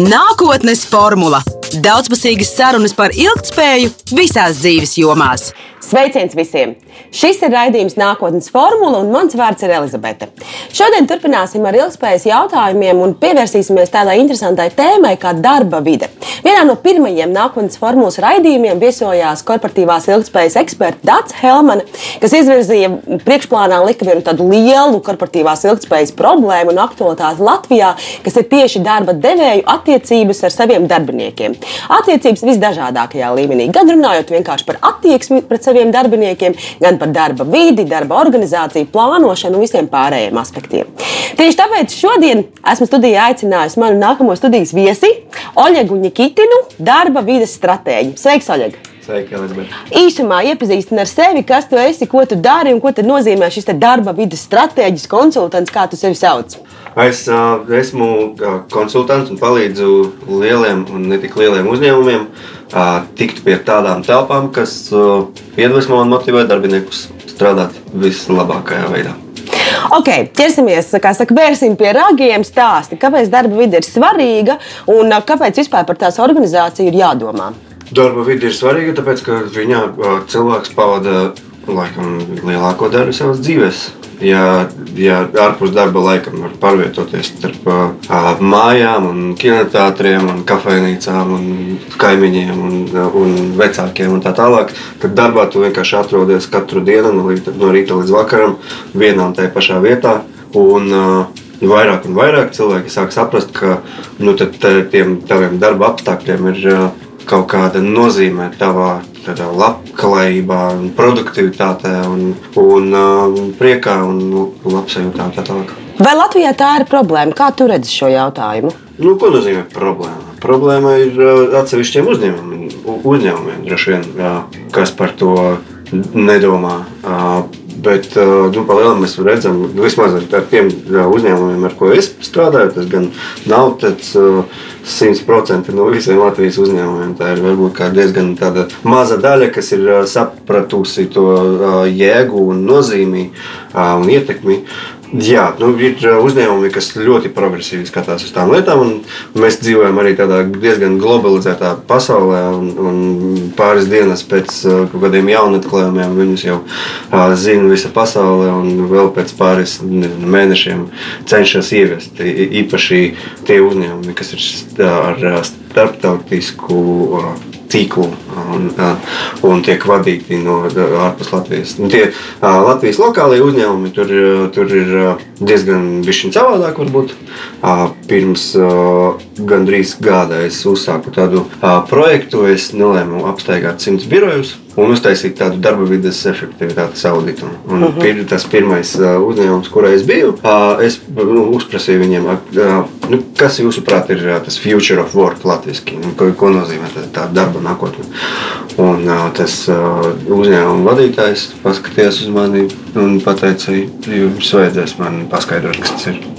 Nākotnes formula - daudzpusīgas sarunas par ilgspēju visās dzīves jomās. Sveiciens visiem! Šis ir raidījums Nākotnes formula, un mans vārds ir Elizabete. Šodien turpināsim ar ilgspējas jautājumiem un pievērsīsimies tādai interesantai tēmai kā darba vide. Vienā no pirmajiem Nākotnes formulas raidījumiem viesojās korporatīvās ilgspējas eksperta Dārts Helmane, kas izvirzīja priekšplānā lika vienu tādu lielu korporatīvās ilgspējas problēmu un aktualitāti Latvijā, kas ir tieši darba devēju attiecības ar saviem darbiniekiem. Attiecības visdažādākajā līmenī, gan runājot vienkārši par attieksmi pret saviem darbiniekiem, gan par darba vidi, darba organizāciju, plānošanu un visiem pārējiem aspektiem. Tieši tāpēc šodien esmu studijā aicinājusi manu nākamo studijas viesi, Oļegu Nikitinu, darba vides stratēģi. Sveiks, Oļeg! Sveiki. Īsumā iepazīstini ar sevi, kas tu esi, ko tu dari un ko nozīmē šis darba vidas stratēģis, konsultants, kā tu sevi sauc. Es uh, esmu konsultants un palīdzu lieliem un ne tik lieliem uzņēmumiem uh, tikt pie tādām telpām, kas uh, iedvesmo un motivē darbiniekus strādāt vislabākajā veidā. Ok, ķersimies, kā saka, vērsim pie ragiem, stāsti, kāpēc darba vide ir svarīga un kāpēc vispār par tās organizāciju ir jādomā. Darba vide ir svarīga, tāpēc ka viņā cilvēks pavada laikam lielāko daļu savas dzīves ja, ja ārpus darba laikam var pārvietoties starp uh, mājām, un kinoteātriem, un kafejnīcām, un kaimiņiem un, un vecākiem un tā tālāk, tad darbā tu vienkārši atrodies katru dienu no rīta, no rīta līdz vakaram vienā un tajā pašā vietā. Un, uh, vairāk un vairāk cilvēki sāk saprast, ka nu, tiem taviem darba apstākļiem ir uh, kaut kāda nozīme tavā labklājībā, produktivitātē, un, un uh, priekā un labsajūtā tā tālāk. Vai Latvijā tā ir problēma? Kā tu redzi šo jautājumu? Nu, ko nozīmē problēma? Problēma ir uh, atsevišķiem uzņēmumiem, uzņēmumiem droši vien, jā, kas par to nedomā. Uh, bet nu, palielinām mēs redzam, vismaz ar tiem uzņēmumiem, ar ko es strādāju, tas gan nav tāds. 100% no visiem Latvijas uzņēmumiem. Tā ir varbūt diezgan maza daļa, kas ir sapratusi to jēgu un nozīmi un ietekmi. Jā, nu, ir uzņēmumi, kas ļoti progresīvi skatās uz tām lietām. Mēs dzīvojam arī tādā diezgan globalizētā pasaulē, un, un pāris dienas pēc kaut kādiem jaunatklājumiem viņus jau uh, zina visa pasaule, un vēl pēc pāris mēnešiem cenšas ieviest. Īpaši tie uzņēmumi, kas ir ar starptautisku. Uh, tīklu un, un tiek vadīti no ārpus Latvijas. Un tie Latvijas lokālie uzņēmumi tur, tur ir diezgan savādāk. Varbūt. Pirms gandrīz gada es uzsāku tādu projektu, es nolēmu apsteigāt simts birojus un uztaisīt tādu darba vidas efektivitātes auditu. Un uh -huh. pir, tas pirmais uh, uzņēmums, kurā es biju, uh, es nu, uzprasīju viņiem, uh, nu, kas jūsuprāt ir uh, tas future of work latviešu, nu, ko, ko nozīmē tā, tā darba nākotne. Un uh, tas uh, uzņēmuma vadītājs paskatījās uz mani un teica, jums vajadzēs man paskaidrot, kas tas ir.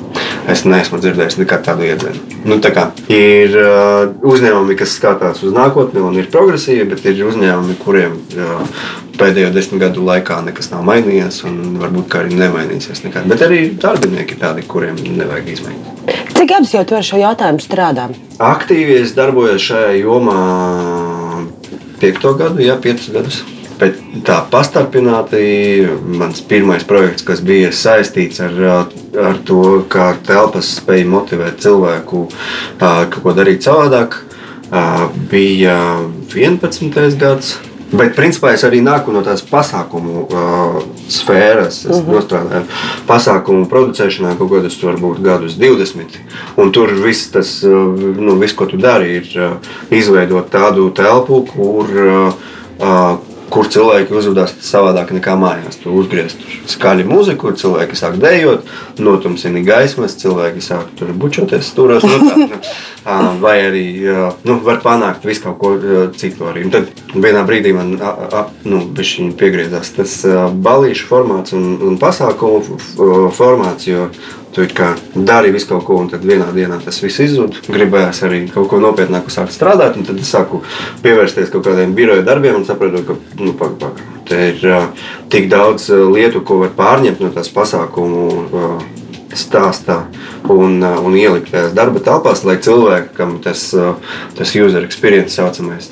Es neesmu dzirdējis nekad tādu iedzienu. Nu, tā kā, ir uh, uzņēmumi, kas skatās uz nākotni un ir progresīvi, bet ir uzņēmumi, kuriem uh, pēdējo desmit gadu laikā nekas nav mainījies un varbūt arī nemainīsies nekad. Bet arī darbinieki tādi, kuriem nevajag izmaiņas. Cik gadus jau tu ar šo jautājumu strādā? Aktīvi es darbojos šajā jomā piekto gadu, jā, piecus gadus. Bet tā pastarpināti mans pirmais projekts, kas bija saistīts ar, ar to, kā telpas spēja motivēt cilvēku kaut ko darīt savādāk, bija 11. gads. Bet, principā, es arī nāku no tās pasākumu uh, sfēras. Es uh mhm. -huh. strādāju pasākumu producēšanā kaut kādus, varbūt, gadus 20. Un tur viss, tas, uh, nu, viss ko tu dari, ir uh, izveidot tādu telpu, kur uh, kur cilvēki uzvedās savādāk nekā mājās. Tur uzgriezt skaļu mūziku, kur cilvēki sāk dejot, notumsina gaismas, cilvēki sāk tur bučoties stūros. Nu, tā, nu, vai arī nu, var panākt visu kaut ko citu. Arī. Un tad vienā brīdī man nu, piegriezās tas balīšu formāts un, un pasākumu formāts. Jo Tu kā dari visu kaut ko, un tad vienā dienā tas viss izzūd. Gribējās arī kaut ko nopietnāku sākt strādāt, un tad es sāku pievērsties kaut kādiem biroja darbiem un sapratu, ka nu, pak, pak, te ir uh, tik daudz lietu, ko var pārņemt no tās pasākumu. Uh, stāstā un, un ielikt tajās darba telpās, lai cilvēkam tas, tas user experience, saucamais,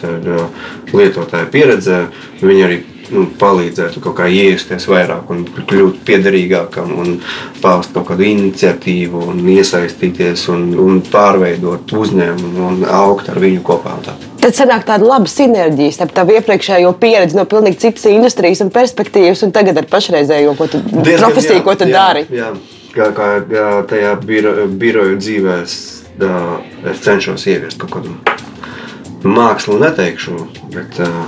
lietotāja pieredze, viņi arī nu, palīdzētu kaut kā iejusties vairāk un kļūt piederīgākam un paust kaut kādu iniciatīvu un iesaistīties un, un pārveidot uzņēmumu un augt ar viņu kopā. Tad sanāk tāda laba sinerģija starp tavu iepriekšējo pieredzi no pilnīgi citas industrijas un perspektīvas, un tagad ar pašreizējo ko tu, Diezgan, profesiju, jā, ko tu jā, dari. Jā. Kā, kā tajā biro, biroju dzīvē es, es cenšos ieviest kaut kādu mākslu, neteikšu, bet uh,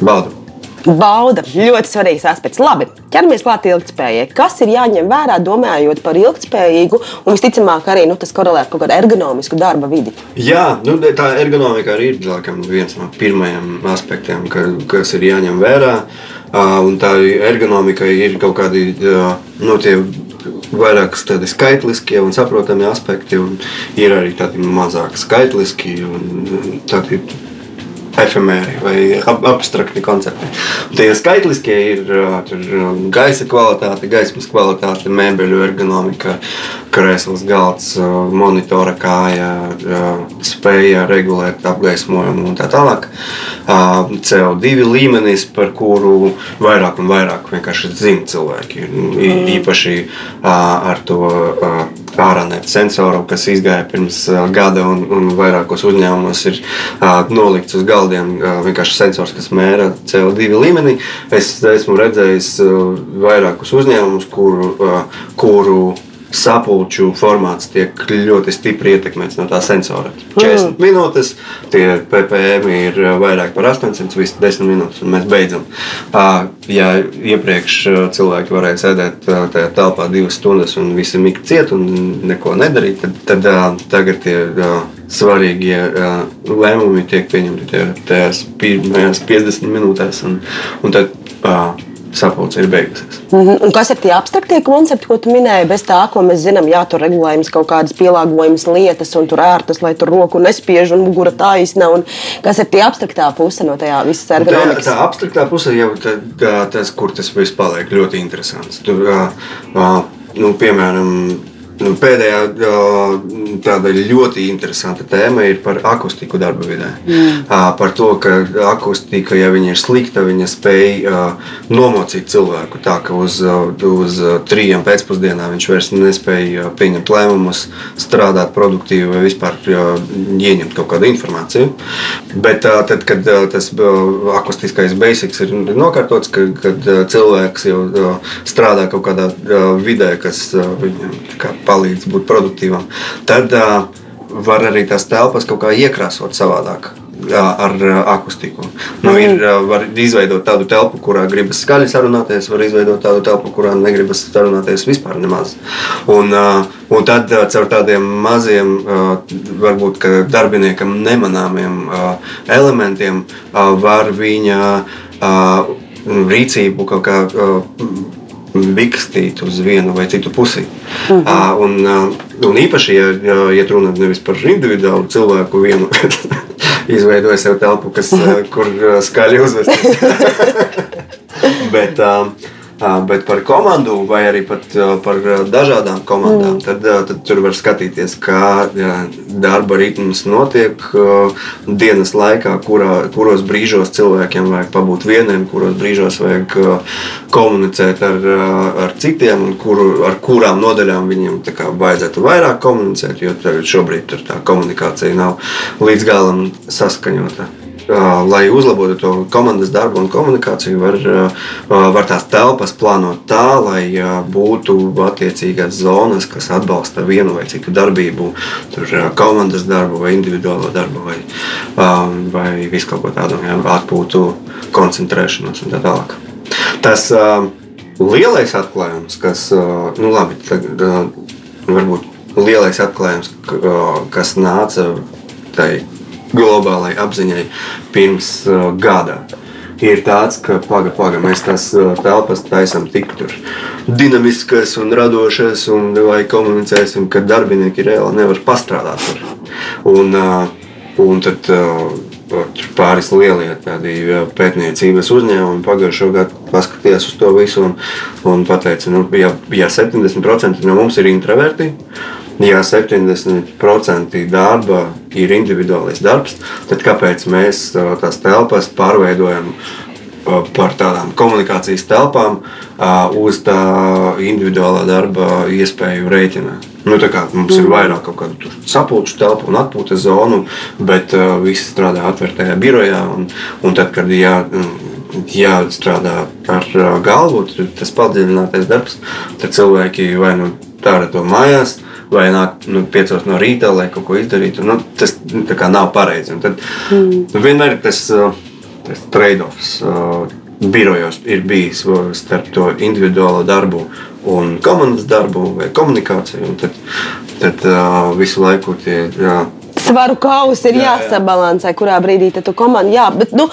baudu. Bauda ļoti svarīgs aspekts. Labi, ķeramies klāt ilgspējai. Kas ir jāņem vērā, domājot par ilgspējīgu un visticamāk arī nu, tas korelē ar kaut kādu ergonomisku darba vidi? Jā, nu, tā ergonomika arī ir laikam, viens no pirmajiem aspektiem, ka, kas ir jāņem vērā. Un tā ergonomika ir kaut kādi nu, tie vairāk tādi skaitliskie un saprotami aspekti, un ir arī tādi mazāk skaitliski un tādi efemēri vai ab abstrakti koncepti. Un tie skaitliskie ir tur, gaisa kvalitāte, gaismas kvalitāte, mēbeļu ergonomika, krēsls, galds, monitora kāja, spēja regulēt apgaismojumu un tā tālāk. CO2 līmenis, par kuru vairāk un vairāk vienkārši zina cilvēki. Mm. Īpaši ar to ārānēta sensoru, kas izgāja pirms gada un, un vairākos uzņēmumos ir nolikts uz galdiem vienkārši sensors, kas mēra CO2 līmeni. Es esmu redzējis vairākus uzņēmumus, kuru, kuru sapulču formāts tiek ļoti stipri ietekmēts no tā sensora. 40 mm. minūtes, tie PPM ir vairāk par 800, visas 10 minūtes, un mēs beidzam. Ja iepriekš cilvēki varēja sēdēt tajā telpā divas stundas un visi mika ciet un neko nedarīt, tad, tad tagad tie svarīgie lēmumi tiek pieņemti tajās pirmajās 50 minūtēs. Un, un tad, sapulce ir beigusies. Mm -hmm. Un kas ir tie abstraktie koncepti, ko tu minēji? Bez tā, ko mēs zinām, jā, tur regulējums kaut kādas pielāgojamas lietas, un tur ērtas, lai tur roku nespiež un mugura taisna. Un kas ir tie abstraktā puse no tajā visas ergonomikas? Tā, tā abstraktā puse jau tā, tā, tas, kur tas viss paliek ļoti interesants. Tur, uh, uh, nu, piemēram, Nu, pēdējā tāda ļoti interesanta tēma ir par akustiku darba vidē. Mm. Par to, ka akustika, ja viņa ir slikta, viņa spēj nomocīt cilvēku tā, ka uz, uz trījiem pēcpusdienā viņš vairs nespēja pieņemt lēmumus, strādāt produktīvi vai vispār ieņemt kaut kādu informāciju. Bet tad, kad tas akustiskais basics ir nokārtots, kad, kad cilvēks jau strādā kaut kādā vidē, kas viņam palīdz būt produktīvam, tad uh, var arī tās telpas kaut kā iekrāsot savādāk. Ar akustiku. Nu, ir, var izveidot tādu telpu, kurā gribas skaļi sarunāties, var izveidot tādu telpu, kurā negribas sarunāties vispār nemaz. Un, un tad caur tādiem maziem, varbūt darbiniekam nemanāmiem elementiem var viņa rīcību kaut kā vikstīt uz vienu vai citu pusi. Uh -huh. uh, un, uh, un īpaši, ja, ja, ja runa nevis par individuālu cilvēku, vienu izveidoja sev telpu, kas, uh kur skaļi uzvest. Bet, uh, Bet par komandu vai arī par dažādām komandām, mm. tad, tad tur var skatīties, kā darba ritms notiek dienas laikā, kurā, kuros brīžos cilvēkiem vajag pabūt vieniem, kuros brīžos vajag komunicēt ar, ar citiem, un kuru, ar kurām nodaļām viņiem kā, vajadzētu vairāk komunicēt, jo šobrīd tā komunikācija nav līdz galam saskaņota lai uzlabotu to komandas darbu un komunikāciju, var, var tās telpas plānot tā, lai būtu attiecīgās zonas, kas atbalsta vienu vai citu darbību, tur komandas darbu vai individuālo darbu vai, vai visu kaut ko tādu, ja, atpūtu, koncentrēšanos un tā tālāk. Tas lielais atklājums, kas, nu labi, tagad, varbūt lielais atklājums, kas nāca tai globālai apziņai pirms uh, gada. Ir tāds, ka paga, paga, mēs tās uh, telpas taisām tik tur dinamiskas un radošas, un vai komunicēsim, ka darbinieki reāli nevar pastrādāt tur. Un, uh, un tad uh, pāris lielie uh, pētniecības uzņēmumi pagājušo gadu paskatījās uz to visu un, un pateica, nu, ja, ja 70% no mums ir introverti, ja 70% darba ir individuālais darbs, tad kāpēc mēs tās telpas pārveidojam par tādām komunikācijas telpām uz tā individuālā darba iespēju rēķina. Nu, mums ir vairāk kaut kādu sapulču telpu un atpūtas zonu, bet visi strādā atvērtajā birojā. Un, un tad, kad jā, jāstrādā ar galvu, tas padziļinātais darbs, tad cilvēki vai nu dara to mājās, vai nāk nu, piecos no rīta, lai kaut ko izdarītu. Nu, tas nav pareizi. Un tad mm. nu, vienmēr ir tas, tas trade-offs. Birojos ir bijis starp to individuālo darbu un komandas darbu vai komunikāciju. Tad, tad uh, visu laiku tie jā, svaru kausa ir jā, jāsabalansē, jā. kurā brīdī tu komandi. Jā, bet nu,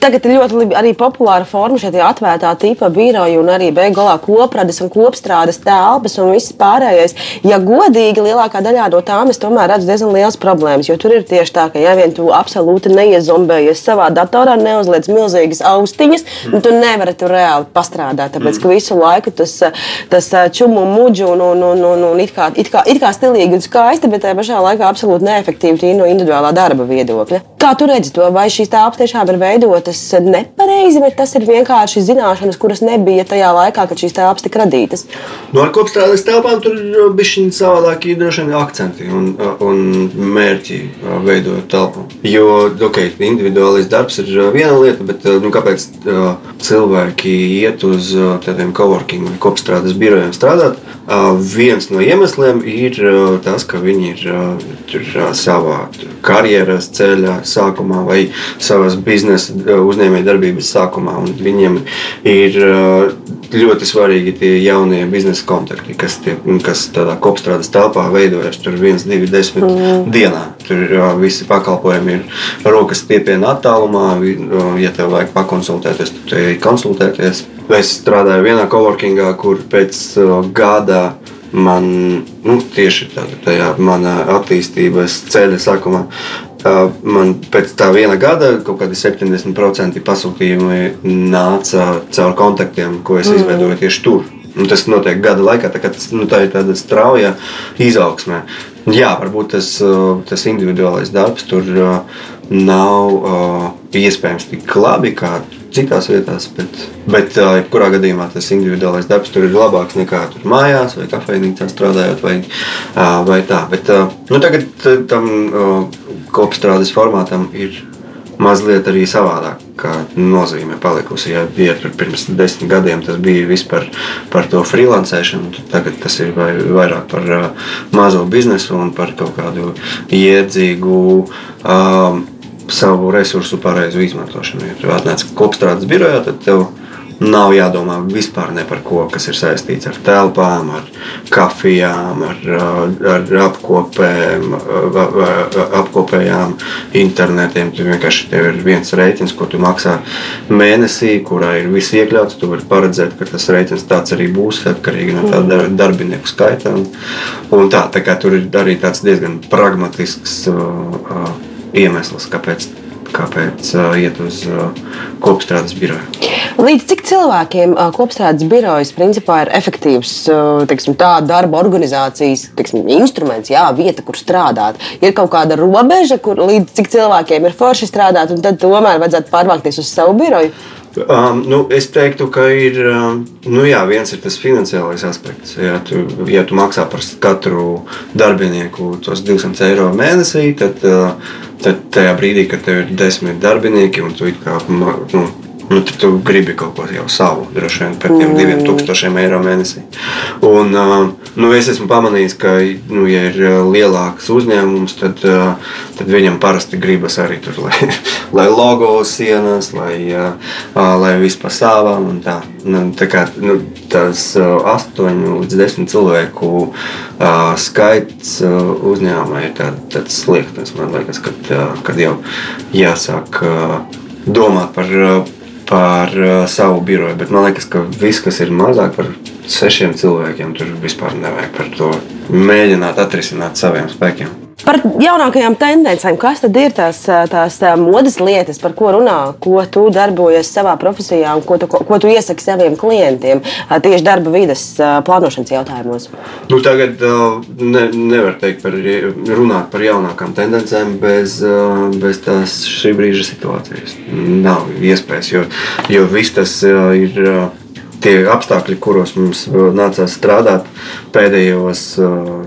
tagad ir ļoti arī populāra forma šie atvērtā tipa biroji un arī beigās koprades un kopstrādes telpas un viss pārējais. Ja godīgi, lielākā daļā no tām es tomēr redzu diezgan liels problēmas, jo tur ir tieši tā, ka ja vien tu absolūti neiezombējies savā datorā, neuzliec milzīgas austiņas, mm. tu nevari tur reāli pastrādāt, tāpēc ka mm. visu laiku tas, tas čumu muģu un, un, un, un, un it, kā, it, kā, it kā stilīgi un skaisti, bet tajā pašā laikā absolūti neefektīvi tīri no individuālā darba viedokļa. Kā tu redzi to? Vai šīs telpas tiešām ir veidotas nepareizi, vai tas ir vienkārši zināšanas, kuras nebija tajā laikā, kad šīs telpas tika radītas? No nu, kopstrādes telpām tur ir bijuši savādākie droši vien akcenti un, un mērķi veidojot telpu. Jo okay, individuālais darbs ir viena lieta, bet nu, kāpēc cilvēki iet uz tādiem coworking vai kopstrādes birojiem strādāt? Viens no iemesliem ir tas, ka viņi ir tur savā karjeras ceļā, sākumā vai savas biznesa uzņēmējdarbības sākumā. Viņiem ir ļoti svarīgi tie jaunie biznesa kontakti, kas, tie, kas tādā kopstrādes telpā veidojas. Tur viens, divi, desmit mm. dienā. Tur visi pakalpojumi ir rokas stiepienā attālumā. Ja tev vajag pakonsultēties, tad te konsultēties. Es strādāju vienā coworkingā, kur pēc gada man nu, tieši tādā, tajā manā attīstības ceļa sākumā. Man pēc tā viena gada kaut kādi 70% pasūtījumi nāca caur kontaktiem, ko es mm. izveidoju tieši tur. Un tas notiek gada laikā, tā, tas, nu, tā ir tāda strauja izaugsmē. Jā, varbūt tas, tas individuālais darbs tur nav uh, iespējams tik labi kā citās vietās, bet, bet uh, jebkurā gadījumā tas individuālais darbs tur ir labāks nekā tur mājās vai kafejnīcā strādājot vai, uh, vai tā. Bet, uh, nu, tagad tam uh, kopstrādes formātam ir mazliet arī savādāk nozīme palikusi. Ja, ja pirms desmit gadiem tas bija vispār par to freelancēšanu, tad tagad tas ir vai, vairāk par uh, mazo biznesu un par kaut kādu iedzīgu. Um, savu resursu pareizu izmantošanu. Ja tu atnāc kopstrādes birojā, tad tev nav jādomā vispār ne par ko, kas ir saistīts ar telpām, ar kafijām, ar, ar apkopēm, apkopējām, internetiem. Tur vienkārši tev ir viens rēķins, ko tu maksā mēnesī, kurā ir viss iekļauts. Tu vari paredzēt, ka tas rēķins tāds arī būs atkarīgi no tā darbinieku skaita. Un, un tā, tā kā tur ir arī tāds diezgan pragmatisks. Uh, iemesls, kāpēc, kāpēc uh, iet uz uh, kopstrādes biroju. Līdz cik cilvēkiem uh, kopstrādes birojas principā ir efektīvs uh, teiksim, tā, darba organizācijas teiksim, instruments, jā, vieta, kur strādāt? Ir kaut kāda robeža, kur līdz cik cilvēkiem ir forši strādāt, un tad tomēr vajadzētu pārvākties uz savu biroju? Um, nu, es teiktu, ka ir um, nu, jā, viens ir tas finansiālais aspekts. Ja tu, ja tu maksā par katru darbinieku tos 200 eiro mēnesī, tad, uh, tad tajā brīdī, kad tev ir desmit darbinieki un tu kā, nu, nu, tad tu gribi kaut ko jau savu, droši vien par tiem diviem tūkstošiem eiro mēnesī. Un, nu, es esmu pamanījis, ka, nu, ja ir lielāks uzņēmums, tad, tad viņam parasti gribas arī tur, lai, lai logo sienas, lai, lai viss pa savām un tā. Nu, tā kā nu, tas 8 līdz 10 cilvēku skaits uzņēmumā ir tā, tāds sliekts. Man liekas, kad, kad jau jāsāk domāt par par uh, savu biroju. Bet man liekas, ka viss, kas ir mazāk par sešiem cilvēkiem, tur vispār nevajag par to mēģināt atrisināt saviem spēkiem. Par jaunākajām tendencēm, kas tad ir tās, tās modes lietas, par ko runā, ko tu darbojies savā profesijā un ko tu, ko tu iesaki saviem klientiem tieši darba vidas plānošanas jautājumos? Nu, tagad ne, nevar teikt par, runāt par jaunākām tendencēm bez, bez tās šī brīža situācijas. Nav iespējas, jo, jo viss tas ir tie apstākļi, kuros mums nācās strādāt pēdējos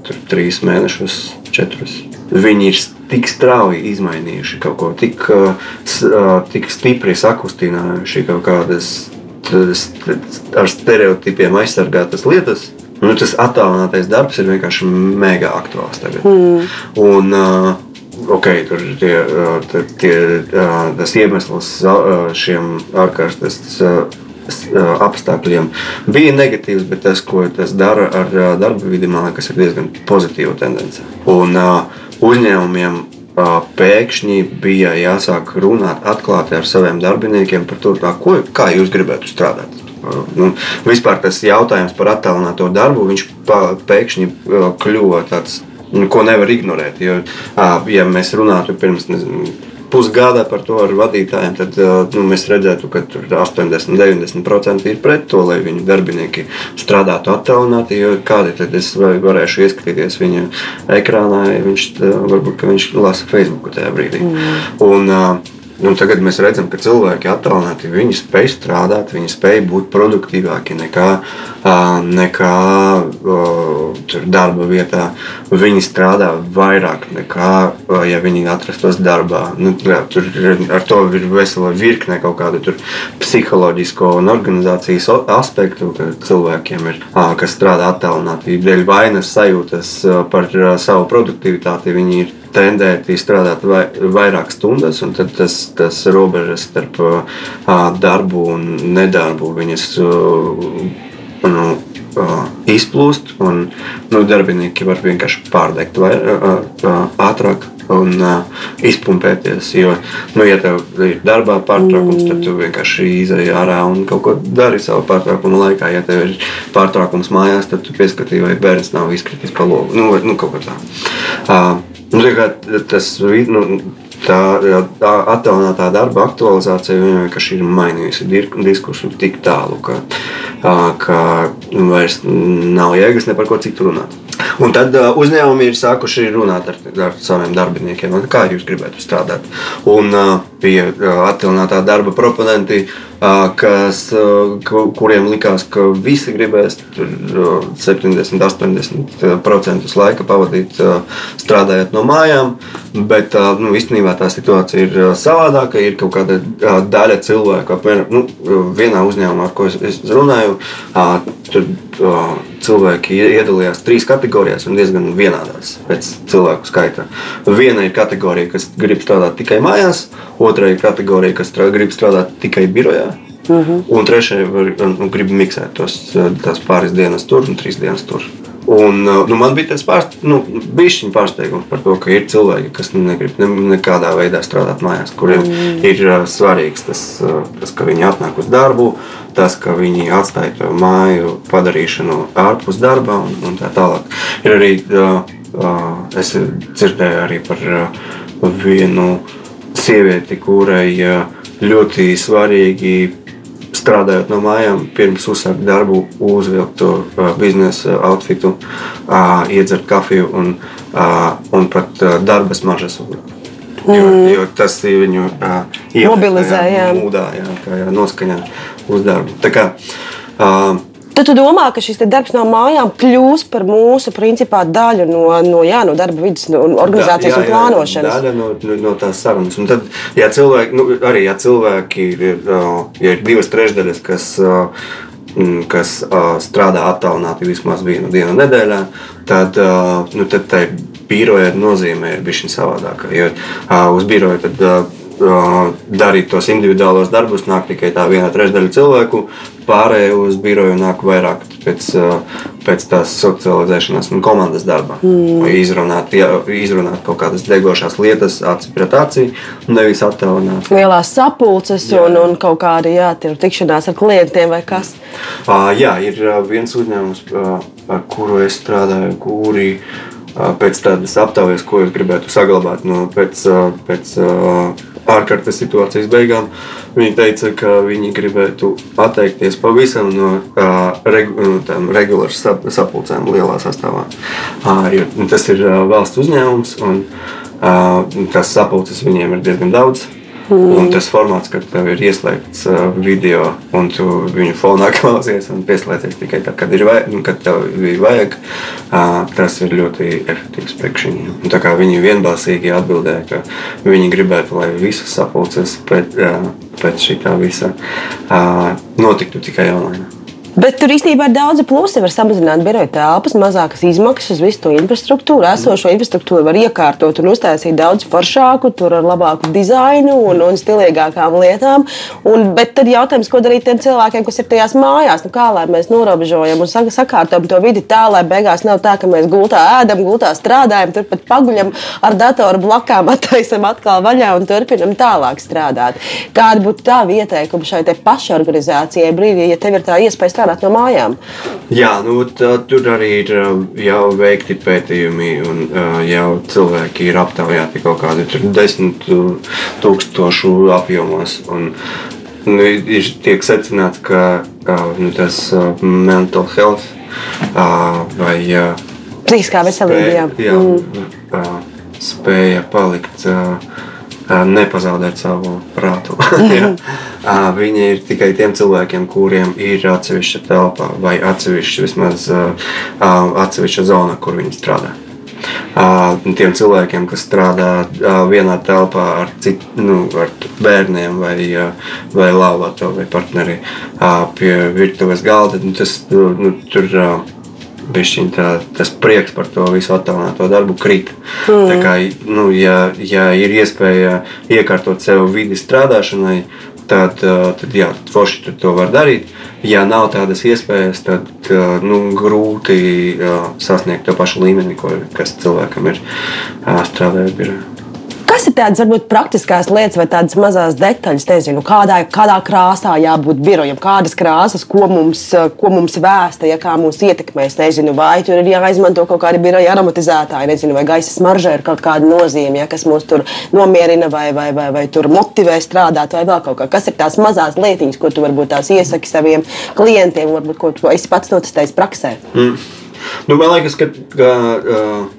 tur, trīs mēnešus, četrus. Viņi ir tik strauji izmainījuši kaut ko, tik, tik stipri sakustinājuši kaut kādas ar stereotipiem aizsargātas lietas. Nu, tas attālinātais darbs ir vienkārši mega aktuāls tagad. Mm. Un, uh, okay, tur tie, tie, tas iemesls šiem ārkārtas apstākļiem bija negatīvs, bet tas, ko tas dara ar darba vidi, man liekas, ir diezgan pozitīva tendence. Un uzņēmumiem pēkšņi bija jāsāk runāt atklāti ar saviem darbiniekiem par to, ko, kā jūs gribētu strādāt. Nu, vispār tas jautājums par attālināto darbu, viņš pēkšņi kļuva tāds, nu, ko nevar ignorēt. Jo, ja mēs runātu pirms nezinu, pusgada par to ar vadītājiem, tad nu, mēs redzētu, ka 80-90% ir pret to, lai viņu darbinieki strādātu attālināti. Kādi tad es varēšu ieskatīties viņa ekrānā, ja viņš varbūt viņš lasa Facebook tajā brīdī. Mm. Un, Un tagad mēs redzam, ka cilvēki attālināti, viņi spēj strādāt, viņi spēj būt produktīvāki nekā, nekā darba vietā. Viņi strādā vairāk nekā, ja viņi atrastos darbā. Nu, jā, tur ar to ir vesela virkne kaut kādu psiholoģisko un organizācijas aspektu, ka cilvēkiem ir, kas strādā attālināti, dēļ vainas sajūtas par savu produktivitāti. Viņi ir tendēt izstrādāt vai, vairāk stundas, un tas, tas robežas starp darbu un nedarbu viņas nu, izplūst, un nu, darbinieki var vienkārši pārdegt vai, ātrāk. Un uh, izpumpēties. Jo, nu, ja tev ir darbā pārtraukums, tad tu vienkārši izēji ārā un kaut ko dari savā pārtraukuma laikā. Ja tev ir pārtraukums mājās, tad tu pieskatīji, vai bērns nav izkritis pa logu. Nu, nu, kaut kā tā. Uh, Nu, tas nu, tā, tā attēlotā darba aktualizācija vienkārši ir mainījusi diskursu tik tālu, ka, ka vairs nav jēgas ne par ko citu runāt. Un tad uzņēmumi ir sākuši runāt ar, ar saviem darbiniekiem, kā jūs gribētu strādāt. Un bija attēlotā darba proponenti kas, kuriem likās, ka visi gribēs 70, 80% laika pavadīt strādājot no mājām. Bet nu, īstenībā tā situācija ir savādāka. Ir kaut kāda daļa cilvēku, apmēram nu, vienā uzņēmumā, ar ko es, es runāju. Tur cilvēki iedalījās trīs kategorijās un diezgan vienādās pēc cilvēku skaita. Viena ir kategorija, kas grib strādāt tikai mājās, otra ir kategorija, kas grib strādāt tikai birojā. Uh mhm. -huh. Un trešajā var, nu, grib miksēt tos, tās pāris dienas tur un trīs dienas tur. Un, nu, man bija tāds pārst, nu, pārsteigums par to, ka ir cilvēki, kas negrib ne, nekādā veidā strādāt mājās, kuriem mm. ir uh, svarīgs tas, uh, tas, ka viņi atnāk uz darbu, tas, ka viņi atstāja to māju padarīšanu ārpus darba un, un tā tālāk. Ir arī, uh, uh, es dzirdēju arī par uh, vienu sievieti, kurai uh, ļoti svarīgi strādājot no mājām, pirms uzsākt darbu, uzvilkt to uh, biznesa outfitu, iedzert kafiju un, un pat darba smaržas. Mm. Jo, jo tas viņu mobilizē, jā, mūdā, jā, kā, jā, noskaņā uz darbu. Tā kā, uh, Tad tu domā, ka šis darbs no mājām kļūs par mūsu principā, daļu no, no, jā, no darba vidas no organizācijas jā, jā, jā, un plānošanas? Daļa no, no, no tās sarunas. Un tad, ja cilvēki, nu, arī ja cilvēki ir, ja ir divas trešdaļas, kas, kas strādā attālināti vismaz vienu dienu nedēļā, tad, nu, tad tai biroja nozīme ir bijusi savādāka. Jo uz biroja tad darīt tos individuālos darbus, nāk tikai tā viena trešdaļa cilvēku. Pārējie uz biroju nāk vairāk pēc, pēc tās socializēšanās un komandas darba. Mm. Izrunāt, jā, izrunāt kaut kādas degošās lietas, aci pret aci, nevis attēlināt. Lielās sapulces jā. un, un kaut kāda jā, tikšanās ar klientiem vai kas. Uh, jā, ir viens uzņēmums, ar kuru es strādāju, kuri pēc tādas aptaujas, ko es gribētu saglabāt no pēc, pēc ārkārtas situācijas beigām. Viņi teica, ka viņi gribētu atteikties pavisam no regu, regulāras sapulcēm lielā sastāvā. Jo tas ir valsts uzņēmums un tas sapulces viņiem ir diezgan daudz. Mm. Un tas formāts, kad tev ir ieslēgts uh, video, un tu viņu fonā klausies un pieslēdzies tikai tad, kad, vajag, nu, kad tev ir vajag, uh, tas ir ļoti efektīvs tā kā viņi vienbalsīgi atbildēja, ka viņi gribētu, lai visas sapulces pēc, pēc šī visa uh, notiktu tikai online. Bet tur īstenībā ir daudz plusi. Var samazināt biroja telpas, mazākas izmaksas, visu to infrastruktūru. Esošo infrastruktūru var iekārtot un uztaisīt daudz foršāku, tur ar labāku dizainu un, un stilīgākām lietām. Un, bet tad jautājums, ko darīt tiem cilvēkiem, kas ir tajās mājās? Nu, kā lai mēs norobežojam un sakārtojam to vidi tā, lai beigās nav tā, ka mēs gultā ēdam, gultā strādājam, turpat paguļam ar datoru blakām, attaisam atkal vaļā un turpinam tālāk strādāt. Kāda būtu tā ieteikuma šai pašorganizācijai brīdī, ja tev ir tā iespēja strādāt? Strādāt no mājām. Jā, nu, tā, tur arī ir jau veikti pētījumi, un jau cilvēki ir aptaujāti kaut kādi desmit tūkstošu apjomos. Un, nu, ir tiek secināts, ka nu, tas mental health vai psihiskā veselība jā. Jā, mm. spēja palikt nepazaudēt savu prātu. Viņi ir tikai tiem cilvēkiem, kuriem ir atsevišķa telpa vai atsevišķa, vismaz, atsevišķa zona, kur viņi strādā. Tiem cilvēkiem, kas strādā vienā telpā ar, cit, nu, ar bērniem vai, vai laulāto vai partneri pie virtuves galda, nu, tas nu, tur bišķiņ, tā, tas prieks par to visu attālināto darbu krīt. Mm. Tā kā, nu, ja, ja ir iespēja iekārtot sev vidi strādāšanai, tad, tad jā, forši to var darīt. Ja nav tādas iespējas, tad nu, grūti sasniegt to pašu līmeni, kas cilvēkam ir strādājot birojā. Kas ir tādas varbūt praktiskās lietas vai tādas mazas detaļas, nezinu, kādā, kādā krāsā jābūt birojam, kādas krāsas, ko mums, ko mums vēsta, ja kā mūs ietekmēs, nezinu, vai tur ir jāizmanto kaut kādi biroja aromatizētāji, nezinu, vai gaisa smaržai ir kaut kāda nozīme, ja, kas mūs tur nomierina vai, vai, vai, vai tur motivē strādāt, vai vēl kaut kā. Kas ir tās mazās lietiņas, ko tu varbūt tās iesaki saviem klientiem, varbūt ko tu esi pats notestējis praksē? Mm. Nu, man liekas, ka. ka uh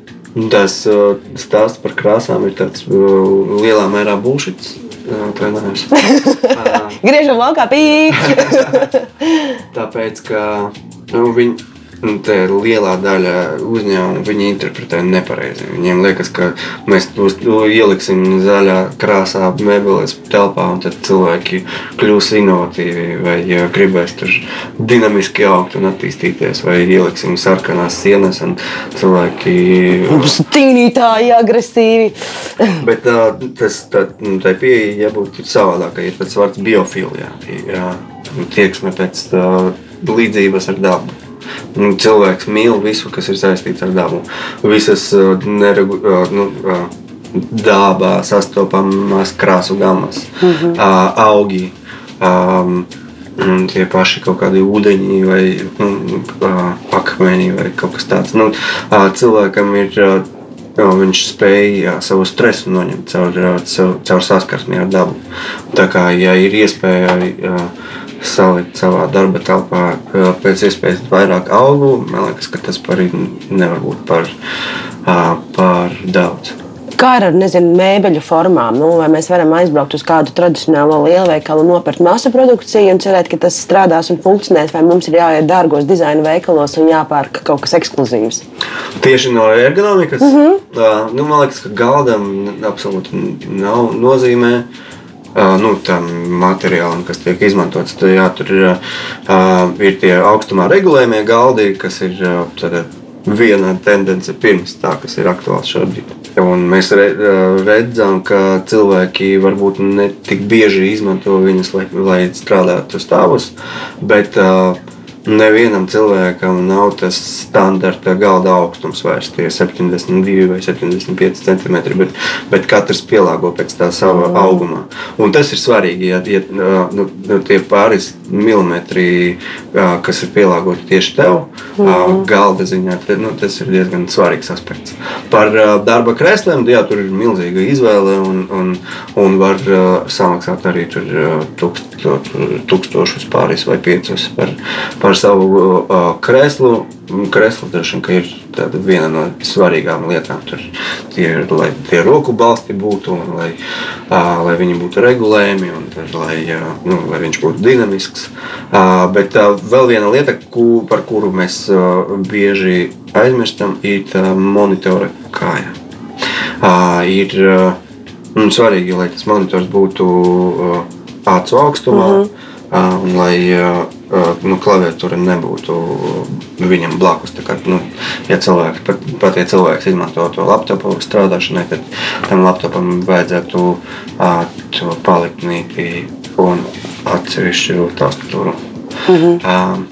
Tas uh, stāsts par krāsām ir tāds uh, lielā mērā bullshit. Griežam laukā pīkšķi. Tāpēc, ka nu, viņi nu, lielā daļa uzņēmumu viņi interpretē nepareizi. Viņiem liekas, ka mēs tos ieliksim zaļā krāsā, mēbeles telpā, un tad cilvēki kļūs inovatīvi vai gribēs tur dinamiski augt un attīstīties, vai ieliksim sarkanās sienas, un cilvēki būs cīnītāji, agresīvi. Bet tā, tas tā, nu, tā pieeja jābūt savādākai. Ir tāds vārds biofilijā, jā, tieksme pēc tā, līdzības ar dabu. Nu, cilvēks mīl visu, kas ir saistīts ar dabu. Visas uh, neregu, uh, nu, uh, dabā sastopamās krāsu gamas, mm -hmm. augi. Um, tie paši kaut kādi ūdeņi, vai nu, akmeņi, vai kaut kas tāds. Nu, cilvēkam ir. Jo, viņš spēja savu stresu noņemt caur, caur, caur saskarsmi ar dabu. Tā kā ja ir iespēja salikt savā darba telpā pēc iespējas vairāk augu, man liekas, ka tas par nevar būt par, par daudz. Kā ar nezinu, mēbeļu formām? Nu, vai mēs varam aizbraukt uz kādu tradicionālo lielveikalu, nopirkt masu produkciju un cerēt, ka tas strādās un funkcionēs, vai mums ir jāiet dārgos dizaina veikalos un jāpērk kaut kas ekskluzīvs? Tieši no ergonomikas. Mm -hmm. uh, nu, man liekas, ka galdam absolūti nav nozīmē. Uh, nu, tam materiālam, kas tiek izmantots. Tad, jā, tur ir, ir tie augstumā regulējumie galdi, kas ir tad, viena tendence pirms tā, kas ir aktuāls šobrīd. Un mēs redzam, ka cilvēki varbūt ne tik bieži izmanto viņus, lai, lai strādātu stāvus, bet nevienam cilvēkam nav tas standarta galda augstums vairs tie 72 vai 75 cm, bet, bet katrs pielāgo pēc tā sava mm. auguma. Un tas ir svarīgi, ja, ja nu, nu, tie pāris milimetri, kas ir pielāgoti tieši tev, mm. galda ziņā, te, nu, tas ir diezgan svarīgs aspekts. Par darba krēsliem, jā, tur ir milzīga izvēle un, un, un var samaksāt arī tur tūkst, tūkstošus pāris vai piecus par, par savu uh, krēslu. Krēsls droši vien ir viena no svarīgām lietām. Tur ir, lai tie roku balsti būtu, un lai, uh, lai viņi būtu regulējami, un tad, lai, uh, nu, lai viņš būtu dinamisks. Uh, bet uh, vēl viena lieta, ku, par kuru mēs uh, bieži aizmirstam, ir uh, monitora kāja. Uh, ir uh, svarīgi, lai tas monitors būtu uh, acu augstumā. Mm -hmm un lai nu, klaviatūra nebūtu viņam blakus. Kā, nu, ja cilvēks, pat, pat ja cilvēks izmanto to laptopu strādāšanai, tad tam laptopam vajadzētu to paliktnīti un atsevišķu tastatūru. Mm -hmm. um,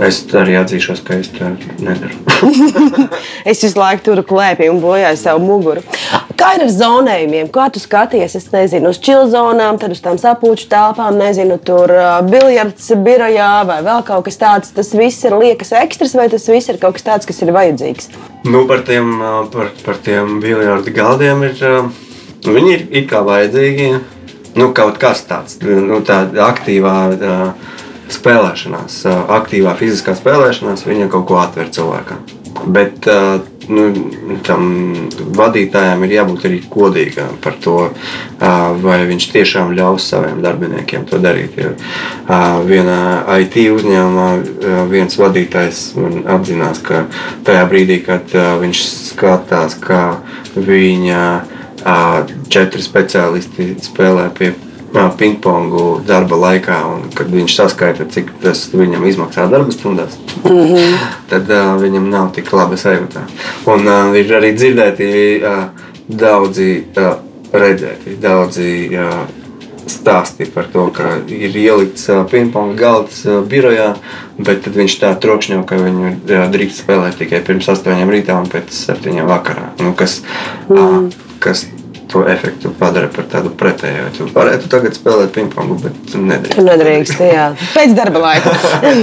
Es arī atzīšos, ka es to nedaru. es visu laiku turu klēpī un bojāju savu muguru. Kā ir ar zonējumiem? Kā tu skaties? Es nezinu, uz čilzonām, tad uz tām sapūču telpām, nezinu, tur biljards birojā vai vēl kaut kas tāds. Tas viss ir liekas ekstras, vai tas viss ir kaut kas tāds, kas ir vajadzīgs? Nu, par tiem, par, par tiem biljardu galdiem ir. Viņi ir it kā vajadzīgi. Nu, kaut kas tāds nu, - aktīvā. Uh, spēlēšanās, aktīvā fiziskā spēlēšanās, viņa kaut ko atver cilvēkam. Bet nu, tam vadītājam ir jābūt arī godīgam par to, vai viņš tiešām ļaus saviem darbiniekiem to darīt. Jo vienā IT uzņēmumā viens vadītājs apzinās, ka tajā brīdī, kad viņš skatās, kā viņa četri speciālisti spēlē pie pingpongu darba laikā, un kad viņš saskaita, cik tas viņam izmaksā darba stundās, mm -hmm. tad uh, viņam nav tik laba sajūta. Un uh, ir arī dzirdēti uh, daudzi uh, redzēti, daudzi uh, stāsti par to, ka ir ielikts pingponga galds birojā, bet tad viņš tā trokšņo, ka viņu drīkst spēlēt tikai pirms 8 rītā un pēc 7 vakarā. Nu, kas, mm. kas to efektu padara par tādu pretēju. Tu varētu tagad spēlēt pingpongu, bet nedrīkst. Tu nedrīkst, jā. Pēc darba laika.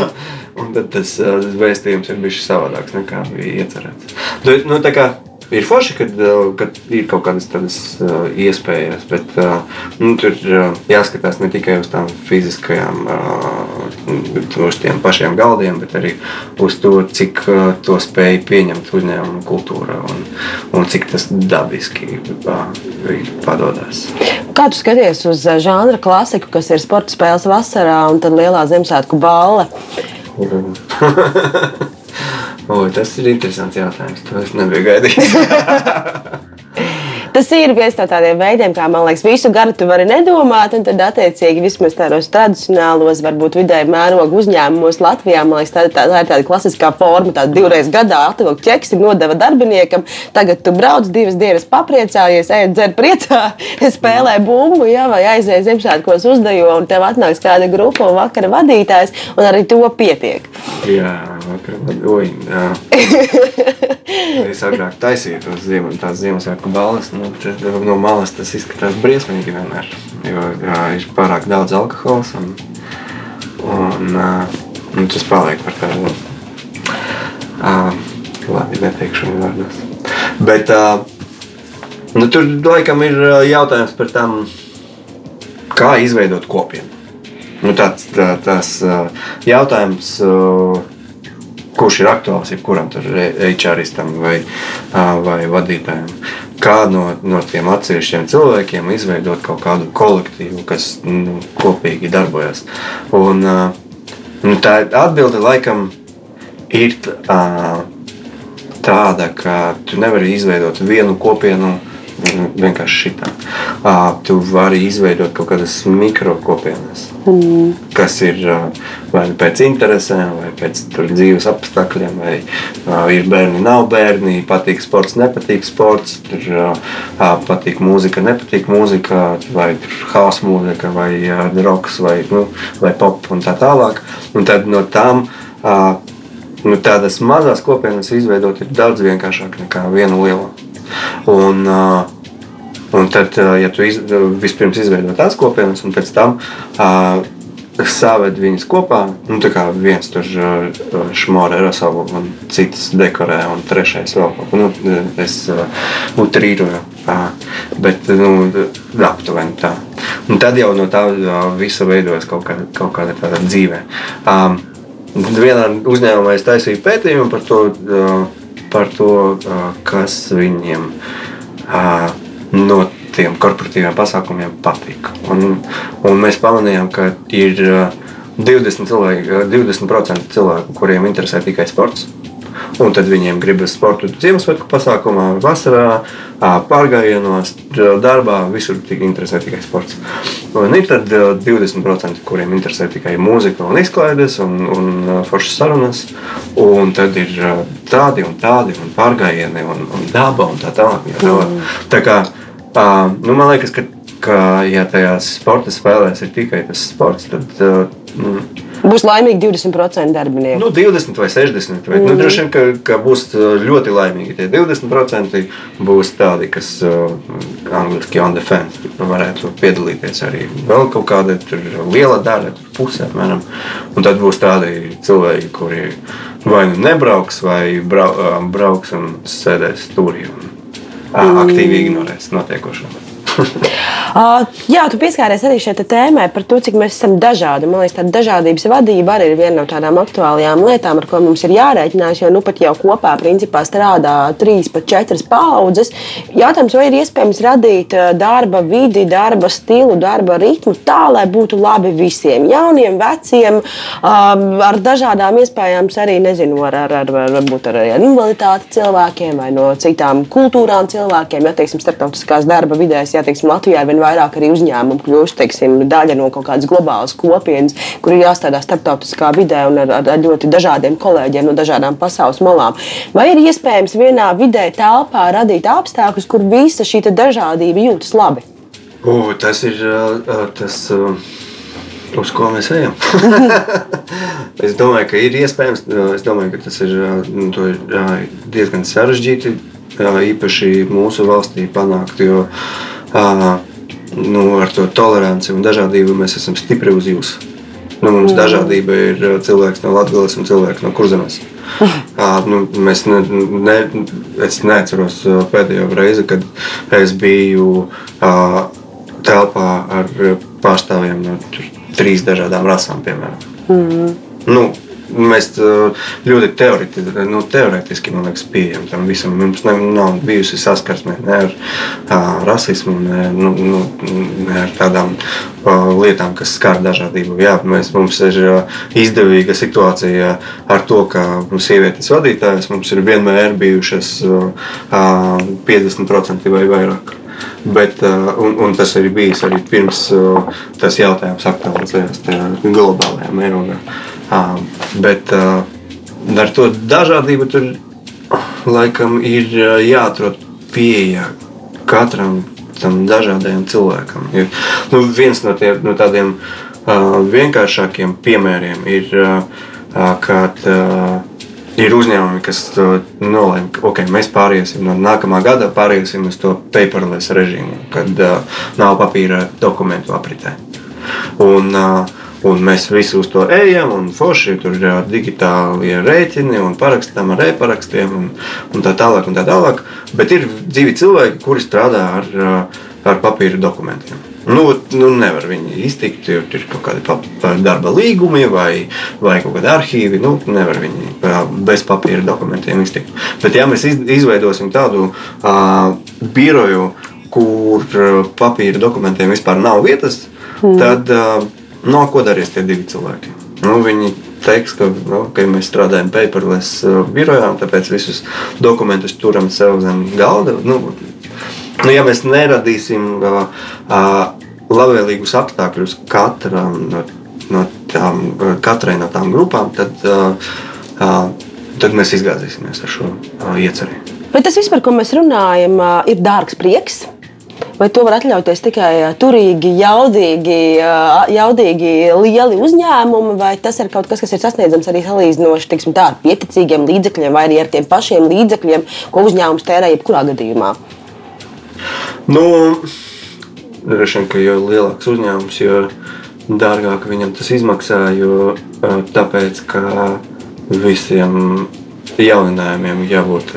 Un tad tas uh, vēstījums ir bijis savādāks nekā bija iecerēts. Nu, nu, kā, ir forši, kad, kad ir kaut kādas tādas uh, iespējas, bet uh, nu, tur jāskatās ne tikai uz tām fiziskajām, uz tiem pašiem galdiem, bet arī uz to, cik to spēj pieņemt uzņēmuma kultūra un, un cik tas dabiski padodas. Kā tu skaties uz žanra klasiku, kas ir sporta spēles vasarā un tad lielā Ziemassvētku balle? O, tas ir interesants jautājums. To es nebiju gaidījis. Tas ir viens no tādiem veidiem, kā man liekas, visu gadu tu vari nedomāt, tad, attiecīgi, vismaz tādos tradicionālos, varbūt vidēji mērogu uzņēmumos Latvijā, man liekas, tā, tā, tā ir tāda klasiskā forma, tāda divreiz gadā atvilkt ķeksi, nodeva darbiniekam, tagad tu brauc divas dienas papriecājies, ej, dzer priecā, spēlē bumbu, jā, vai aizēj Ziemassvētkos uzdejo, un tev atnāks kāda grupa un vakara vadītājs, un arī to pietiek. Jā, vakara vadītājs. Es agrāk taisīju tos Ziemassvētku balvas. Nu, no malas tas izskatās briesmīgi vienmēr. Jo jā, ir pārāk daudz alkohola un, un, un tas paliek par tādu labi neteikšu vārdos. Bet nu, tur laikam ir jautājums par tam, kā izveidot kopienu. Nu, tāds, tā, tas jautājums kurš ir aktuāls jebkuram HRistam vai, vai vadītājam. Kā no, no tiem atsevišķiem cilvēkiem izveidot kaut kādu kolektīvu, kas nu, kopīgi darbojas. Un, nu, tā atbilde laikam ir tāda, ka tu nevari izveidot vienu kopienu vienkārši šitā. Tu vari izveidot kaut kādas mikrokopienas, mm. kas ir vai nu pēc interesēm, vai pēc dzīves apstākļiem, vai ir bērni, nav bērni, patīk sports, nepatīk sports, tur patīk mūzika, nepatīk mūzika, vai hausa mūzika, vai roks, vai, nu, vai pop un tā tālāk. Un tad no tām nu, tādas mazas kopienas izveidot ir daudz vienkāršāk nekā viena liela. Un, un tad, ja tu iz, vispirms izveido tās kopienas, un pēc tam uh, saved viņus kopā, nu, tā kā viens tur šmorē ar savu, un cits dekorē, un trešais vēl kaut ko. Nu, es utrīroju, bet nu, aptuveni tā. Un tad jau no tā visa veidojas kaut kāda, kaut kāda tāda dzīve. Um, Vienā uzņēmumā es taisīju pētījumu par to, par to kas viņiem no tiem korporatīviem pasākumiem patīk. Un, un mēs pamanījām, ka ir 20%, cilvēki, 20 cilvēku, kuriem interesē tikai sports. Un tad viņiem gribas sportu Ziemassvētku pasākumā, vasarā, pārgājienos, darbā, visur tik interesē tikai sports. Un ir tad 20%, kuriem interesē tikai mūzika un izklaides un, un foršas sarunas. Un tad ir tādi un tādi un pārgājieni un, un daba un tā tālāk. Tā, tālāk. Mm. tā kā, nu, man liekas, ka, ka ja tajās sporta spēlēs ir tikai tas sports, tad. Mm, Būs laimīgi 20% darbinieku. Nu, 20 vai 60. Vai, mm. nu, droši vien, ka, ka būs uh, ļoti laimīgi. Tie 20% būs tādi, kas uh, angļuiski on the fence varētu piedalīties arī vēl kaut kāda liela daļa, puse apmēram. Un tad būs tādi cilvēki, kuri vai nu nebrauks, vai brau, uh, brauks un sēdēs stūrī un mm. aktīvi ignorēs notiekošo uh, jā, tu pieskāries arī šai tēmai par to, cik mēs esam dažādi. Man liekas, tā dažādības vadība arī ir viena no tādām aktuālajām lietām, ar ko mums ir jārēķinās. Jo nu pat jau kopā principā strādā trīs pat četras paudzes. Jautājums, vai ir iespējams radīt darba vidi, darba stilu, darba ritmu tā, lai būtu labi visiem, jauniem, veciem, um, ar dažādām iespējām, arī nezinu, ar, ar, ar, varbūt ar, ar invaliditāti cilvēkiem vai no citām kultūrām cilvēkiem, ja teiksim, starptautiskās darba vidēs. Ja, teiksim, Latvijā ir vien vairāk arī uzņēmumu kļūst daļa no kaut kādas globālas kopienas, kur ir jāstrādā starptautiskā vidē un ar, ar ļoti dažādiem kolēģiem no dažādām pasaules malām. Vai ir iespējams vienā vidē, telpā radīt apstākļus, kur visa šī dažādība jūtas labi? O, tas ir tas. Uz ko mēs ejam? es domāju, ka ir iespējams. Es domāju, ka tas ir, nu, ir diezgan sarežģīti, īpaši mūsu valstī panākt. Jo nu, ar to toleranci un dažādību mēs esam stipri uz jums. Nu, mums mm. dažādība ir cilvēks no Latvijas un cilvēks no Kurzemes. uh, nu, mēs ne, ne, es neatceros pēdējo reizi, kad es biju uh, telpā ar pārstāvjiem no trīs dažādām rasām, piemēram. Mm. Nu, Mēs ļoti teoreti, nu, teoretiski liekas, pieejam tam visam. Mums ne, nav bijusi saskarsme ne ar uh, rasismu, ne, nu, nu, ne ar tādām uh, lietām, kas skar dažādību. Jā, mēs, mums ir uh, izdevīga situācija ar to, ka sievietes vadītājas mums ir vienmēr bijušas uh, 50% vai vairāk. Bet, un, un tas arī bijis arī pirms tas jautājums aktualizējās globālajā mērogā. Uh, bet uh, ar to dažādību tur laikam ir jāatrod pieeja katram tam dažādajam cilvēkam. Ir, nu, viens no, tie, no tādiem uh, vienkāršākiem piemēriem ir, uh, kad uh, ir uzņēmumi, kas nolēma, ka okay, mēs pāriesim no nākamā gada pāriesim uz to paperless režīmu, kad uh, nav papīra dokumentu apritē. Un, uh, Un mēs visi uz to ejam, un forši tur ir digitālie rēķini, un parakstām ar e-parakstiem, un, un tā tālāk. Un tā tālāk. Bet ir divi cilvēki, kuri strādā ar, ar papīra dokumentiem. Nu, nu, nevar viņi iztikt, jo ir kaut kādi darba līgumi vai, vai kaut kādi arhīvi. Nu, nevar viņi bez papīra dokumentiem iztikt. Bet, ja mēs izveidosim tādu uh, biroju, kur papīra dokumentiem vispār nav vietas, mm. tad uh, No, ko darīs tie divi cilvēki? Nu, viņi teiks, ka nu, okay, mēs strādājam paperless uh, birojā, tāpēc visus dokumentus turam sev zem galda. Nu, Nu, ja mēs neradīsim uh, uh, labvēlīgus apstākļus katram no, no tām, katrai no tām grupām, tad, uh, uh, tad mēs izgāzīsimies ar šo uh, ieceri. Bet tas viss, par ko mēs runājam, uh, ir dārgs prieks. Vai to var atļauties tikai turīgi, jaudīgi, jaudīgi lieli uzņēmumi, vai tas ir kaut kas, kas ir sasniedzams arī salīdzinoši tiksim, tā, ar pieticīgiem līdzekļiem, vai arī ar tiem pašiem līdzekļiem, ko uzņēmums tērē jebkurā gadījumā? Nu, Droši vien, ka jo lielāks uzņēmums, jo dārgāk viņam tas izmaksā, jo tāpēc, ka visiem jauninājumiem jābūt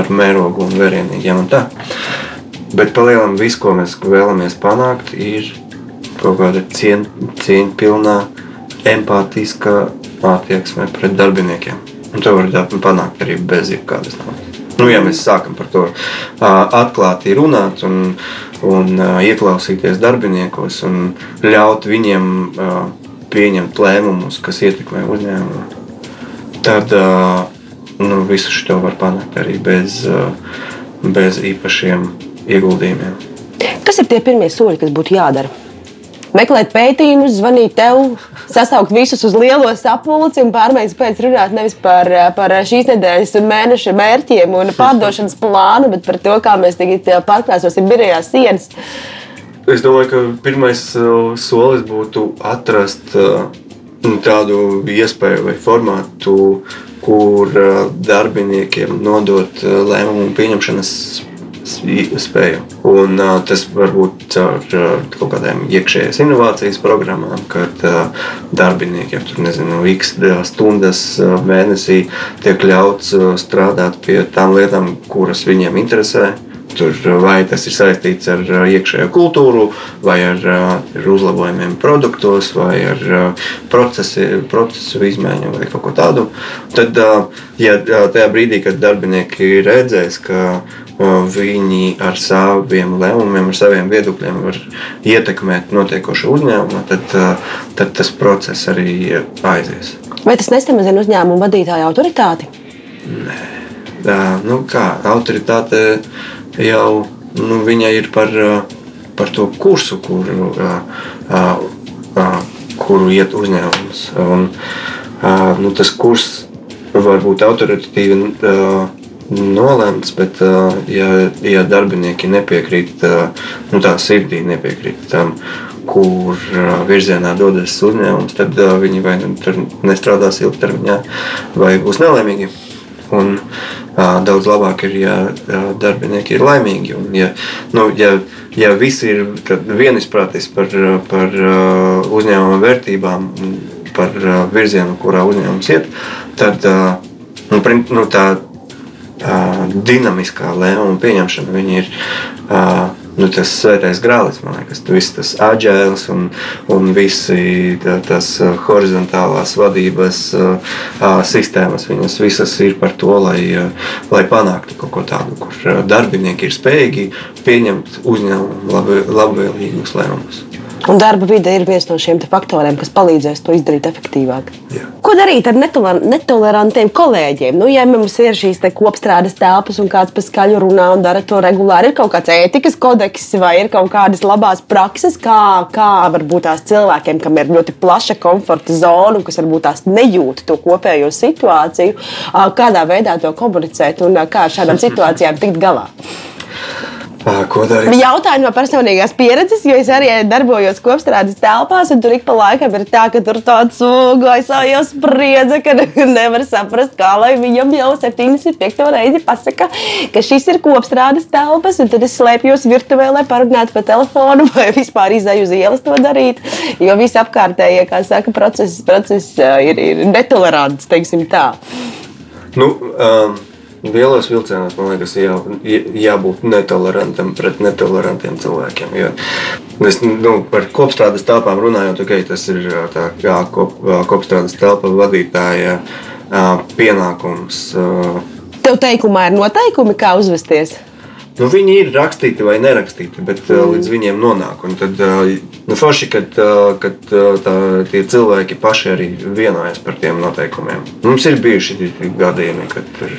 ar mērogu un vērienīgiem un tā. Bet palielam visu, ko mēs vēlamies panākt, ir kaut kāda cien, cieņpilnā, empātiska attieksme pret darbiniekiem. Un to var panākt arī bez jebkādas naudas. Nu, ja mēs sākam par to atklāti runāt un, un ieklausīties darbiniekos un ļaut viņiem pieņemt lēmumus, kas ietekmē uzņēmumu, tad nu, visu šo var panākt arī bez, bez īpašiem ieguldījumiem. Kas ir tie pirmie soļi, kas būtu jādara? Meklēt pētījumus, zvanīt tev, sasaukt visus uz lielo sapulci un pārmaiņas pēc runāt nevis par, par šīs nedēļas un mēneša mērķiem un pārdošanas plānu, bet par to, kā mēs tagad pārkrāsosim birojās sienas. Es domāju, ka pirmais solis būtu atrast tādu iespēju vai formātu, kur darbiniekiem nodot lēmumu pieņemšanas spēju. Un, uh, tas var būt caur uh, kaut kādām iekšējās inovācijas programmām, kad uh, darbiniekiem tur nezinu, x stundas uh, mēnesī tiek ļauts uh, strādāt pie tām lietām, kuras viņiem interesē. Tur, vai tas ir saistīts ar iekšējo kultūru, vai ar, ar uzlabojumiem produktos, vai ar procesi, procesu izmaiņu, vai kaut ko tādu. Tad, ja tajā brīdī, kad darbinieki redzēs, ka viņi ar saviem lēmumiem, ar saviem viedokļiem var ietekmēt notiekošo uzņēmumu, tad, tad tas process arī aizies. Vai tas nesamazina uzņēmumu vadītāju autoritāti? Nē, tā, nu kā autoritāte jau nu, ir par, par to kursu, kuru, kuru iet uzņēmums. Un, nu, tas kurs var būt autoritatīvi nolemts, bet, ja, ja darbinieki nepiekrīt, nu, tā sirdī nepiekrīt tam, kur virzienā dodas uzņēmums, tad viņi vai nu nestrādās ilgtermiņā, vai būs nelaimīgi. Un, daudz labāk ir, ja darbinieki ir laimīgi. Un, ja, nu, ja, ja visi ir vienisprātis par, par uzņēmuma vērtībām, par virzienu, kurā uzņēmums iet, tad nu, nu, tā dinamiskā lēmuma pieņemšana ir nu, tas svētais grālis, man liekas, viss tas aģēls un, un visi tā, tas horizontālās vadības sistēmas, viņas visas ir par to, lai, lai panāktu kaut ko tādu, kur darbinieki ir spējīgi pieņemt uzņēmumu labvēlīgus lēmumus. Un darba vide ir viens no šiem faktoriem, kas palīdzēs to izdarīt efektīvāk. Jā. Ko darīt ar netolerantiem kolēģiem? Nu, ja mums ir šīs kopstrādes telpas un kāds pa skaļu runā un dara to regulāri, ir kaut kāds ētikas kodeks vai ir kaut kādas labās prakses, kā, kā varbūt tās cilvēkiem, kam ir ļoti plaša komforta zona un kas varbūt tās nejūt to kopējo situāciju, kādā veidā to komunicēt un kā ar šādām situācijām tikt galā. Ko darīt? Jautājumi no personīgās pieredzes, jo es arī darbojos kopstrādes telpās, un tur ik pa laikam ir tā, ka tur tāds gaisā spriedze, ka nevar saprast, kā lai viņam jau 75. reizi pasaka, ka šis ir kopstrādes telpas, un tad es slēpjos virtuvē, lai parunātu pa telefonu vai vispār izēju uz ielas to darīt, jo viss apkārtējie, kā saka, process, process ir, ir netolerants, teiksim tā. Nu, um Lielos vilcienos man liekas, jā, jābūt netolerantam pret netolerantiem cilvēkiem. Jo es nu, par kopstrādes telpām runājot, okay, tas ir tā, kā kop, kopstrādes telpa vadītāja pienākums. Tev teikumā ir noteikumi, kā uzvesties? Nu, viņi ir rakstīti vai nerakstīti, bet mm. līdz viņiem nonāk. Un tad nu, forši, kad, kad tā, tie cilvēki paši arī vienojas par tiem noteikumiem. Mums ir bijuši gadījumi, kad tur,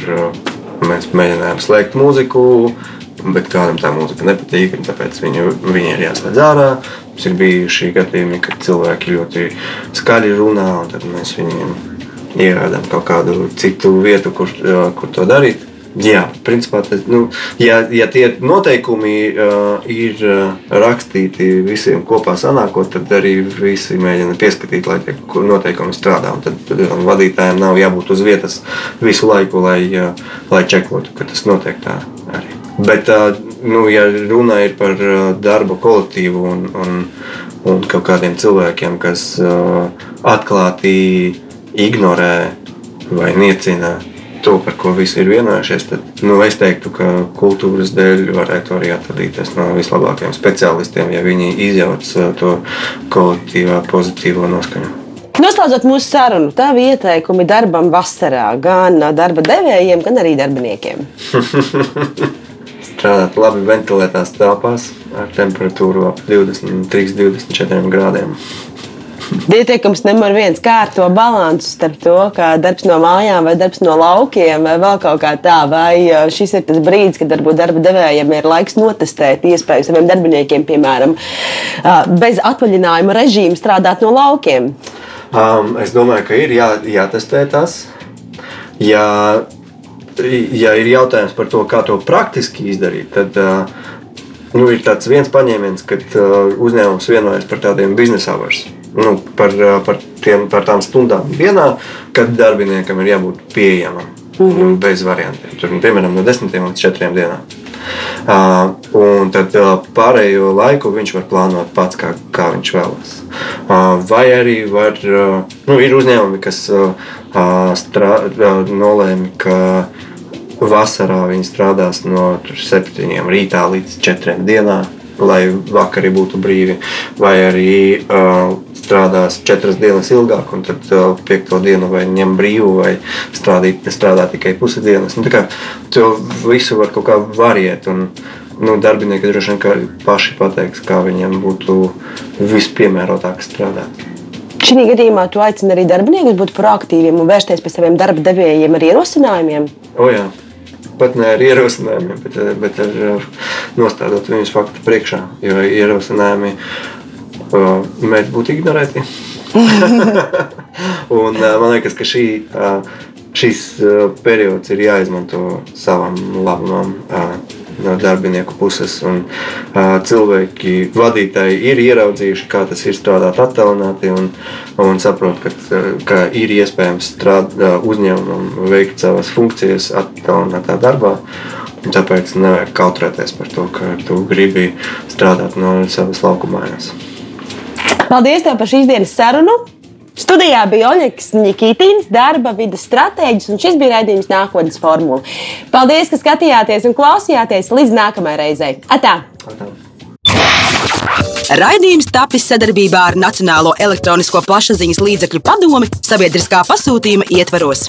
mēs mēģinājām slēgt mūziku. bet kādam tā mūzika nepatīk, un tāpēc viņu, viņi ir jāslēdz ārā. Mums ir bijuši gadījumi, kad cilvēki ļoti skaļi runā, un tad mēs viņiem ierādām kaut kādu citu vietu, kur, kur to darīt. Jā, principā, tas, nu, ja, ja tie noteikumi uh, ir uh, rakstīti visiem kopā sanākot, tad arī visi mēģina pieskatīt, lai tie noteikumi strādā. Un tad, tad vadītājiem nav jābūt uz vietas visu laiku, lai, uh, lai čekotu, ka tas notiek tā arī. Bet, uh, nu, ja runa ir par uh, darba kolektīvu un, un, un kaut kādiem cilvēkiem, kas uh, atklāti ignorē vai niecina to, par ko visi ir vienojušies, tad nu, es teiktu, ka kultūras dēļ varētu arī atradīties no vislabākajiem speciālistiem, ja viņi izjauc uh, to kolektīvā pozitīvo noskaņu. Noslēdzot mūsu sarunu, tā ieteikumi darbam vasarā gan darba devējiem, gan arī darbiniekiem. Strādāt labi ventilētās telpās ar temperatūru ap 23, 24 grādiem. Ieteikums numur viens - kārto balansu starp to, ka darbs no mājām vai darbs no laukiem vai vēl kaut kā tā. Vai šis ir tas brīdis, kad varbūt darba devējiem ir laiks notestēt iespēju saviem darbiniekiem, piemēram, bez atvaļinājuma režīma strādāt no laukiem? Um, es domāju, ka ir jā, jātestē tas. Ja, ja ir jautājums par to, kā to praktiski izdarīt, tad uh, nu, ir tāds viens paņēmiens, kad uh, uzņēmums vienojas par tādiem biznesa hours nu, par, par, tiem, par tām stundām dienā, kad darbiniekam ir jābūt pieejamam mm -hmm. bez variantiem. Tur, nu, piemēram, no 10 līdz 4 dienām. Uh, un tad uh, pārējo laiku viņš var plānot pats, kā, kā viņš vēlas. Uh, vai arī var, nu, ir uzņēmumi, kas strā, nolēma, ka vasarā viņi strādās no 7 rītā līdz 4 dienām lai vakari būtu brīvi, vai arī uh, strādās četras dienas ilgāk, un tad uh, piekto dienu vai ņem brīvu, vai strādīt, strādā tikai pusi dienas. Nu, to visu var kaut kā variēt. Un, nu, darbinieki droši vien paši pateiks, kā viņiem būtu vispiemērotāk strādāt. Šī gadījumā tu aicini arī darbiniekus būt proaktīviem un vērsties pie saviem darba devējiem ar ierosinājumiem. O, jā. Pat ne ar ierosinājumiem, bet, bet ar nostādot viņus faktu priekšā. Jo ierosinājumi mēdz būt ignorēti. un, man liekas, ka šī, šis periods ir jāizmanto savam labumam no darbinieku puses. Un, uh, cilvēki, vadītāji ir ieraudzījuši, kā tas ir strādāt attālināti un, un saprot, ka, ka ir iespējams strādāt uzņēmumam, veikt savas funkcijas attālinātā darbā. Tāpēc nevajag kautrēties par to, ka tu gribi strādāt no savas laukumājās. Paldies tev par šīs dienas sarunu! Studijā bija Oļegs Nikitīns, darba vidas stratēģis, un šis bija raidījums nākotnes formula. Paldies, ka skatījāties un klausījāties līdz nākamajai reizei. Atā! Atā. Raidījums tapis sadarbībā ar Nacionālo elektronisko plašsaziņas līdzekļu padomi sabiedriskā pasūtījuma ietvaros.